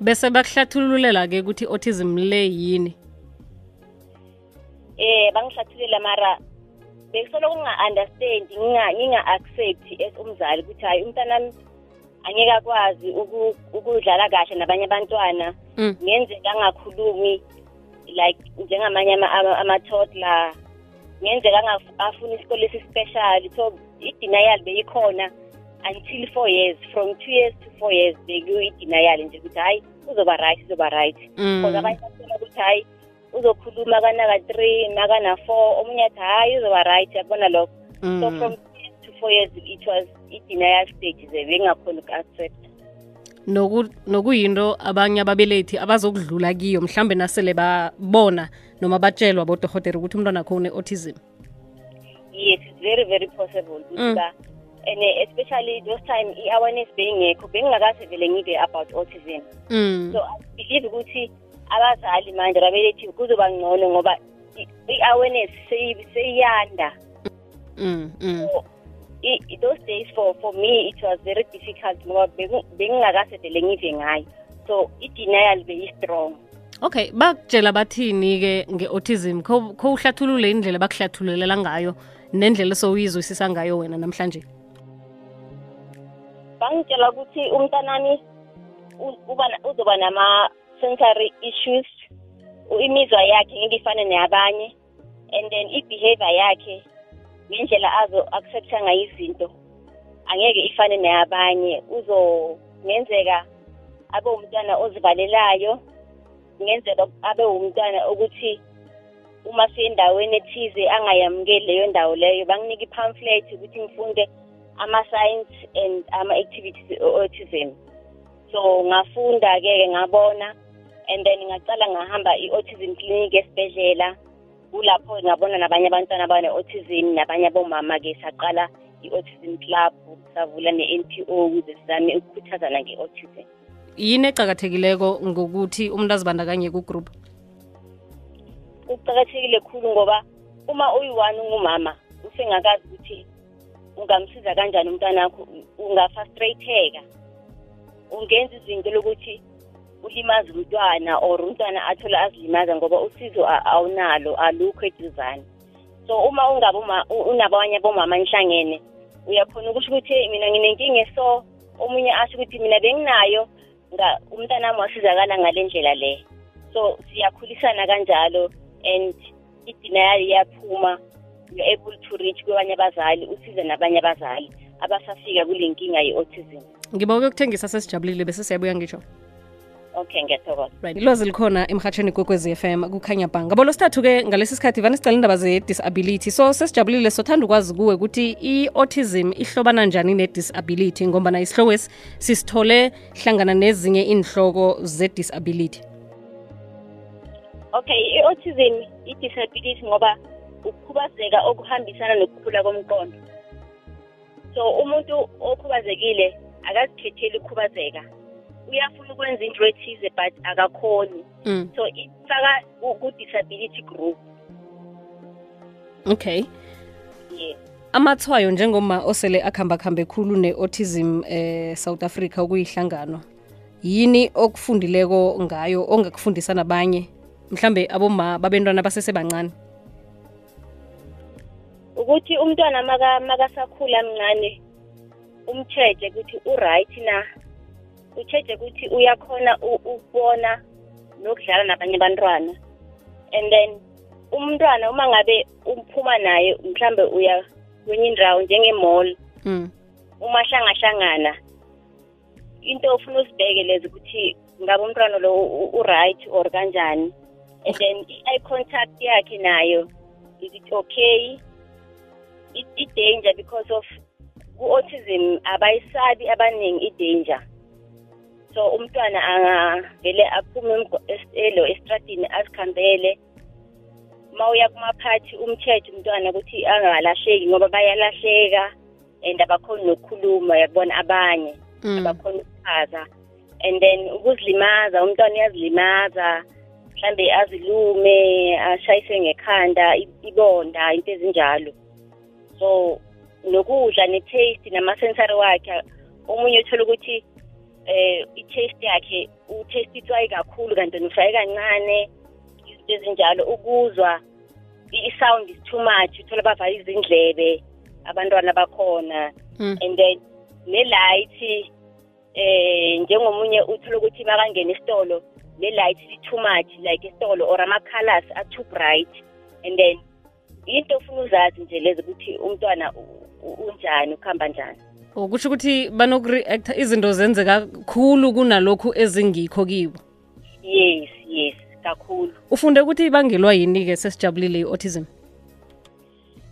bese bakuhlathululela-ke ukuthi autism le yini? Eh bangihlathululela mara bekusolo kunga-understand nginga-accept as umzali ukuthi hayi umntanami angeke akwazi ukudlala kahle nabanye abantwana. Mm. ngenzeka angakhulumi like njengamanye ama-toddler. Ngenzeka afuna isikole esispecial so i-denial beyikhona. Until four years from two years to four years bekuyo i-denial nje ukuthi hhayi uzoba right uzoba right Mm. because abanye bathola ukuthi hhayi uzokhuluma kanaka-three nakana-four omunye athi hhayi uzoba right yabona lokho so Mm. from two years to four years it was i-denial stage ze bengakhona uku-accept Noku- nokuyinto abanye ababelethi abazokudlula kiyo mhlambe nasele babona noma batshelwa bodohotera ukuthi umntwana akho une-autism yes it's very very possible ukuthi Mm. And eh, especially those time i-awareness beyingekho bengingakaze vele ngive about autism mm. so i believe ukuthi abazali manje babelethi kuzoba ngcono ngoba i-awareness seyi- seyiyanda mm. mm. so i- those days for for me it was very difficult ngoba bengingakaze vele ngive ngayo so i-denial beyi-strong okay bakutshela bathini-ke nge-autism kho uhlathulule indlela bakuhlathululela ngayo nendlela esowuyizwisisa ngayo wena namhlanje bangitshela ukuthi umntanami uba uzoba nama-sensory issues imizwa yakhe ngeke ifane neyabanye and then i-behavior yakhe ngendlela azo-accepta ngayo izinto angeke ifane neyabanye. Uzongenzeka abe umntwana ozivalelayo kungenzeka abe umntwana ukuthi uma siyendaweni ethize angayamukeli leyo ndawo leyo banginika i-pamphlet ukuthi ngifunde ama-science and ama-activities e-autism. So ngafunda-ke ngabona and then ngacala ngahamba i-autism clinic esibhedlela. Kulapho ngabona nabanye abantwana abane-autism nabanye abomama-ke saqala i-autism club savula ne-n p o ukuze sizame ukukhuthazana nge-autism. Yini ecakathekileko ngokuthi umuntu azibandakanye kugroup? Kuqakathekile khulu ngoba uma uyi-one ungumama usengakazi ukuthi ungamsiza kanjani umntwanakho ungafrustratheka ungenza izinto lokuthi ulimaze umntwana or umntwana athole azilimaza ngoba usizo awunalo alukho eduzane. So uma ungabe unabanye bomama nihlangene uyakhona ukusho ukuthi "Hey, mina nginenkinga eso omunye asho ukuthi mina benginayo nga- umntanami wasizakala ngale ndlela le. So siyakhulisana kanjalo and i-denial iyaphuma. Able to reach kwabanye abazali usize nabanye abazali abasafika kule nkinga ye-autism. Ngiba ukuyokuthengisa sesijabulile bese siyabuya ngisho okay ngiyathokoza. Right ilwazi likhona emhatshweni f FM kukhanya bhanga. Ngabo losithathu-ke ngalesi sikhathi vane sicala indaba ze-disability. So sesijabulile sothanda ukwazi kuwe ukuthi i-autism ihlobana njani ne-disability ngombana isihlokwesi sisithole hlangana nezinye inhloko ze-disability. Okay i-autism i-disability ngoba ukukhubazeka okuhambisana nokukhula komqondo. So umuntu okhubazekile akazikhetheli ukukhubazeka. Uyafuna ukwenza into ethize but akakhoni. Mm. so ifaka ku- ku-disability group. Okay. Yes amathwayo njengoma osele akuhambakhambe khulu ne-autism eh, south africa okuyihlangano yini okufundileko ngayo ongakufundisa nabanye? Mhlambe aboma babentwana basesebancane ukuthi umntwana maka makasakhula mncane umcheje ukuthi u-right na? Ucheje ukuthi uyakhona ukubona nokudlala nabanye abantwana. And then umntwana uma ngabe uphuma naye mhlambe uya kwenye indawo njenge-mall mm. uma hlangahlangana into ofuna uzibheke lezi ukuthi ngabe umntwana lo u-right or kanjani. And then i-eye contact yakhe nayo is it okay i-danger because of ku-autism abayisabi abaningi i-danger. So umntwana angavele aphume emgo- es- elo estradini azikhambele. Ma uya kumaphathi umthetho umntwana ukuthi angalahleki ngoba bayalahleka and abakhoni nokukhuluma yabona abanye Mm. abakhona ukuchaza. And then ukuzilimaza umntwana uyazilimaza mhlambe azilume ashayise ngekhanda i- ibonda into ezinjalo. So nokudla ne-taste nama-sensory wakhe omunye uthola ukuthi eh i-taste yakhe taste itswayi kakhulu kanti ufake kancane izinto ezinjalo. Ukuzwa i-sound is too much uthola bavala izindlebe abantwana bakhona. Mm. and then ne-light eh njengomunye uthola ukuthi makangena esitolo le-light li-too much like esitolo or ama-colors are-too bright. And then into ofuna uzazi nje lezi ukuthi umntwana unjani ukuhamba njani? Ukusho ukuthi banoku-reacta izinto zenzeka khulu kunalokhu ezingikho kibo. Yes yes kakhulu. Ufunde ukuthi ibangelwa yini-ke sesijabulile i-autism?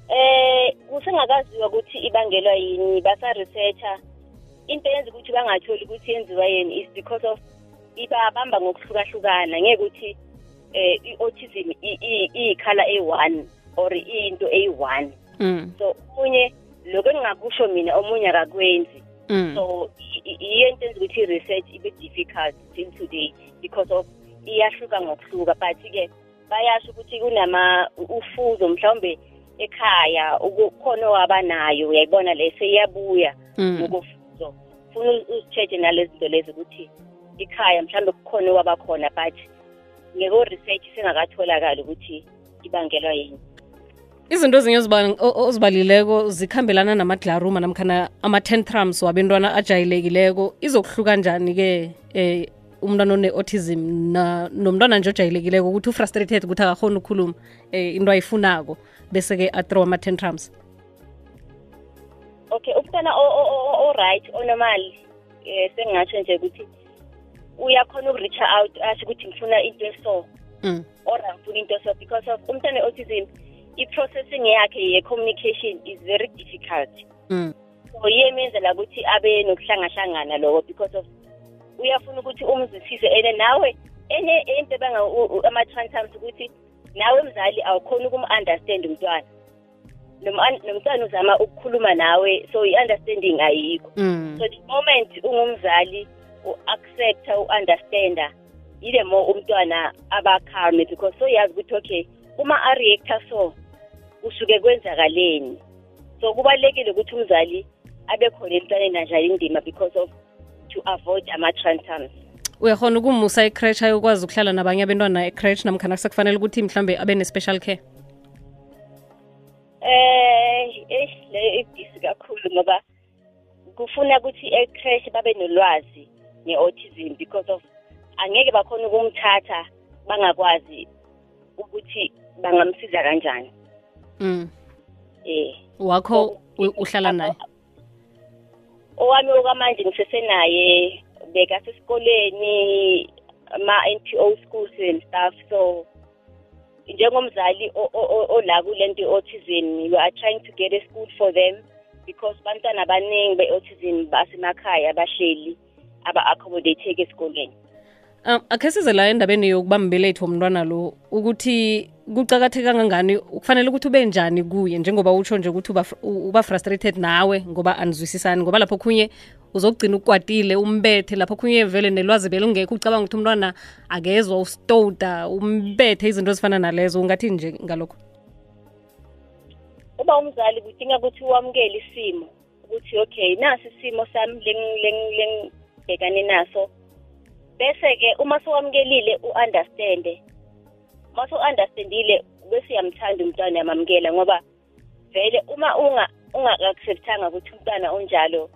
Eh kusengakaziwa ukuthi ibangelwa yini basa-researcher into yenza ukuthi bangatholi ukuthi yenziwa yini is because of ibabamba ngokuhlukahlukana ngeke ukuthi eh i-autism iyikhala eyi-one. Or iyinto eyi-one mm. so omunye lokho engingakusho mina omunye akakwenzi Mm. so i- i- iyo into enza ukuthi i-research ibe difficult till today because of iyahluka ngokuhluka but-ke bayasho ukuthi kunama ufuzo mhlawumbe ekhaya ukukhona owabanayo uyayibona le seyiyabuya Mm. ngokofuzo funa uzitsheje nalezi zinto lezi ukuthi ikhaya mhlawumbe kukhona owabakhona but ngeko-research sengakatholakali ukuthi ibangelwa yini izinto ezinye ozibalileko zikhambelana namadlaruma namkhana ama-tentrums wabentwana ajayelekileko. Izokuhluka njani-ke um umntwana one-autism nomntwana nje ojayelekileko ukuthi ufrustrated ukuthi akakhona ukukhuluma um into ayifunako bese-ke athrow ama-tentrums okay umntwana o-right onormal um sengingatsho nje ukuthi uyakhona uku-reacher out asho ukuthi ngifuna into eso. Mm. or angifuna into eso because of umntwana ne-autism i-processing yakhe ye-communication is very difficult Mm. so iyemenzela ukuthi abe nokuhlangahlangana loko because of uyafuna ukuthi umzwisise and nawe enye into banga ama-transams ukuthi nawe mzali awukhona ukum-understand umntwana Nom- nomntwana uzama ukukhuluma nawe so i-understanding ayikho Mm. so the moment ungumzali u-accepta u-understanda yile more umntwana aba-calm because so yazi ukuthi okay uma a-reacta so kusuke kwenzakaleni. So kubalulekile ukuthi umzali abe khona emntwaneni adlala indima because of to avoid ama-trantums uyakhona ukumusa ecrash ayokwazi ukuhlala nabanye abentwana ecrash namkhana sekufanele ukuthi mhlambe abe ne-special care? Eh eh le ibhisi kakhulu ngoba kufuna ukuthi ecrash babe nolwazi nge-autism because of angeke bakhona ukumthatha bangakwazi ukuthi bangamsiza kanjani mm. eh. Wakho uhlala naye? Owami okwamanje ngisesenaye bekasesikoleni ama-NPO schools and stuff so njengomzali ola kule nto i-autism you are trying to get a school for them because bantwana abaningi be-autism basemakhaya bahleli aba-accommodateke esikoleni. Um akhe size la endabeni yokuba mbelethi womntwana lo ukuthi kucakatheke kangangani? Kufanele ukuthi ube njani kuye? Njengoba utsho nje ukuthi uba, u- uba frustrated nawe ngoba anizwisisani ngoba lapho khunye uzokugcina ukwatile umbethe. Lapho khunye vele nelwazi belungekho ucabanga ukuthi umntwana akezwa usitoda umbethe izinto ezifana nalezo. Ungathi nje ngalokho? Uba umzali kudinga ukuthi wamukele isimo ukuthi okay nasi isimo sami leng- leng- lengibhekane naso. Bese-ke uma sowamukelile u-understande uma so-understandile bese uyamthanda umntwana uyamamukela ngoba vele uma unga ungaka-acceptanga ukuthi umntwana onjalo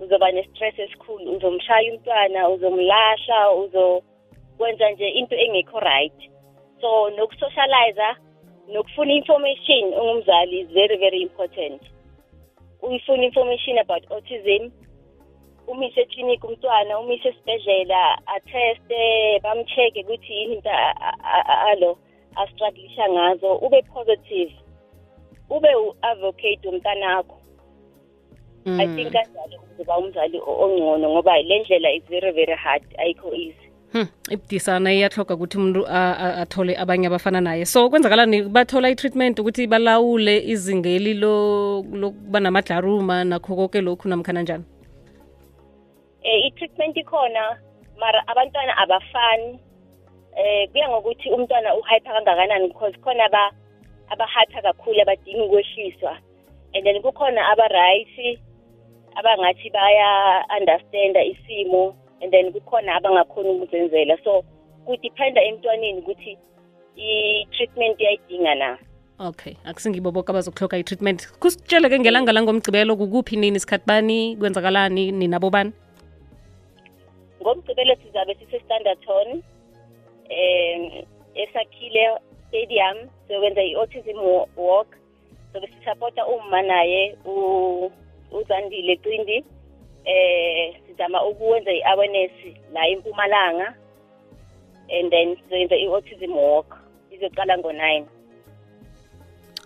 uzoba ne-stress esikhulu uzomshaya umntwana uzomlahla uzokwenza nje into engekho right. So nokusocializa nokufuna information ungumzali is very very important. Uyifuna information about autism umise eklinikhi umntwana umise esibhedlela atheste bamcheck-e ukuthi yini into alo astruglisha ngazo. Ube positive ube u-advocate womntanakho i think kanjalo uzoba umzali ongcono ngoba le ndlela is very very hard ayikho easy. Hmm, ibudisana iyahloga ukuthi umuntu athole abanye abafana naye. So kwenzakalani? Bathola i-treatment ukuthi balawule izingeli lo- lokuba namadlaruma nakho konke lokhu namkhana njani? Eh i-treatment ikhona mara abantwana abafani. Eh kuya ngokuthi umntwana uhyper kangakanani because khona aba abahyper kakhulu abadinga ukwehliswa. And then kukhona aba-right abangathi baya understanda isimo and then kukhona abangakhoni ukuzenzela. So kudiphenda emntwaneni ukuthi i-treatment iyayidinga na. Okay akusingibo boke abazokuhloga i-treatment. Kusitshele-ke ngelanga langomgcibelo kukuphi nini isikhathi bani kwenzakalani ninabo bani ngomgcibelo sizabe sise-standerton um esakhile stadium siyokwenza i-autism wa- walk. Sobe sisapota umma naye uzandile cindi. Eh sizama ukwenza i-awareness la empumalanga. And then sizoyenza i-autism walk. Izoqala ngo-nine.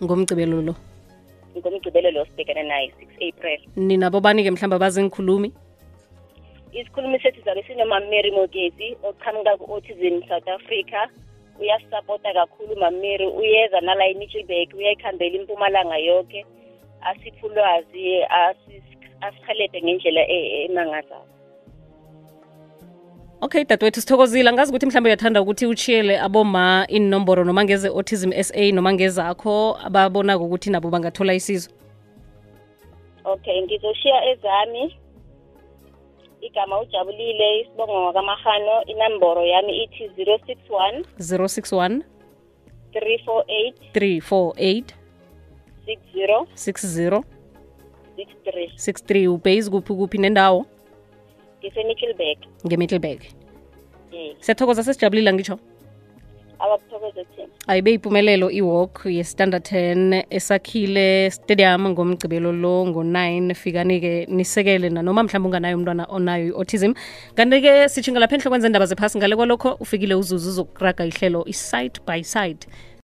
Ngomgcibelo lo? Ngomgcibelo lo sibhekane naye six april. Ninabo bani-ke mhlawumbe abazingikhulumi isikhulumi sethu zabe sinomamary mogezi oqhamuka ku-autism south africa. Uyasisapota kakhulu mamary uyeza nala emitchelberg uyayikhambela impumalanga yonke asiphe ulwazi asis- asihelede ngendlela e- emangazayo okay dadewethu sithokozile. Angazi ukuthi mhlawumbe uyathanda ukuthi uchiyele aboma inomboro noma ngeze autism sa noma ngezakho ababonako ukuthi nabo bangathola isizo. Okay ngizoshiya ezami. Igama ujabulile isibongo ngakamahano inamboro yami ithi 061 061 348 348 60 60 63 63 ubase kuphi kuphi nendawo? Ngisemichelberg ngemiddleburg siyathokoza sesijabulile ngitsho. abakuthokoze thina ayibe impumelelo i-walk ye-standard 10 esakhile stadium ngomgcibelo lo ngo-9 fikani-ke nisekele nanoma mhlawumbe unganayo umntwana onayo i-autism. Kanti-ke sitshinga lapha enhlokweni zendaba zephasi ngale kwalokho ufikile uzuzu uzokuraga ihlelo i-side by side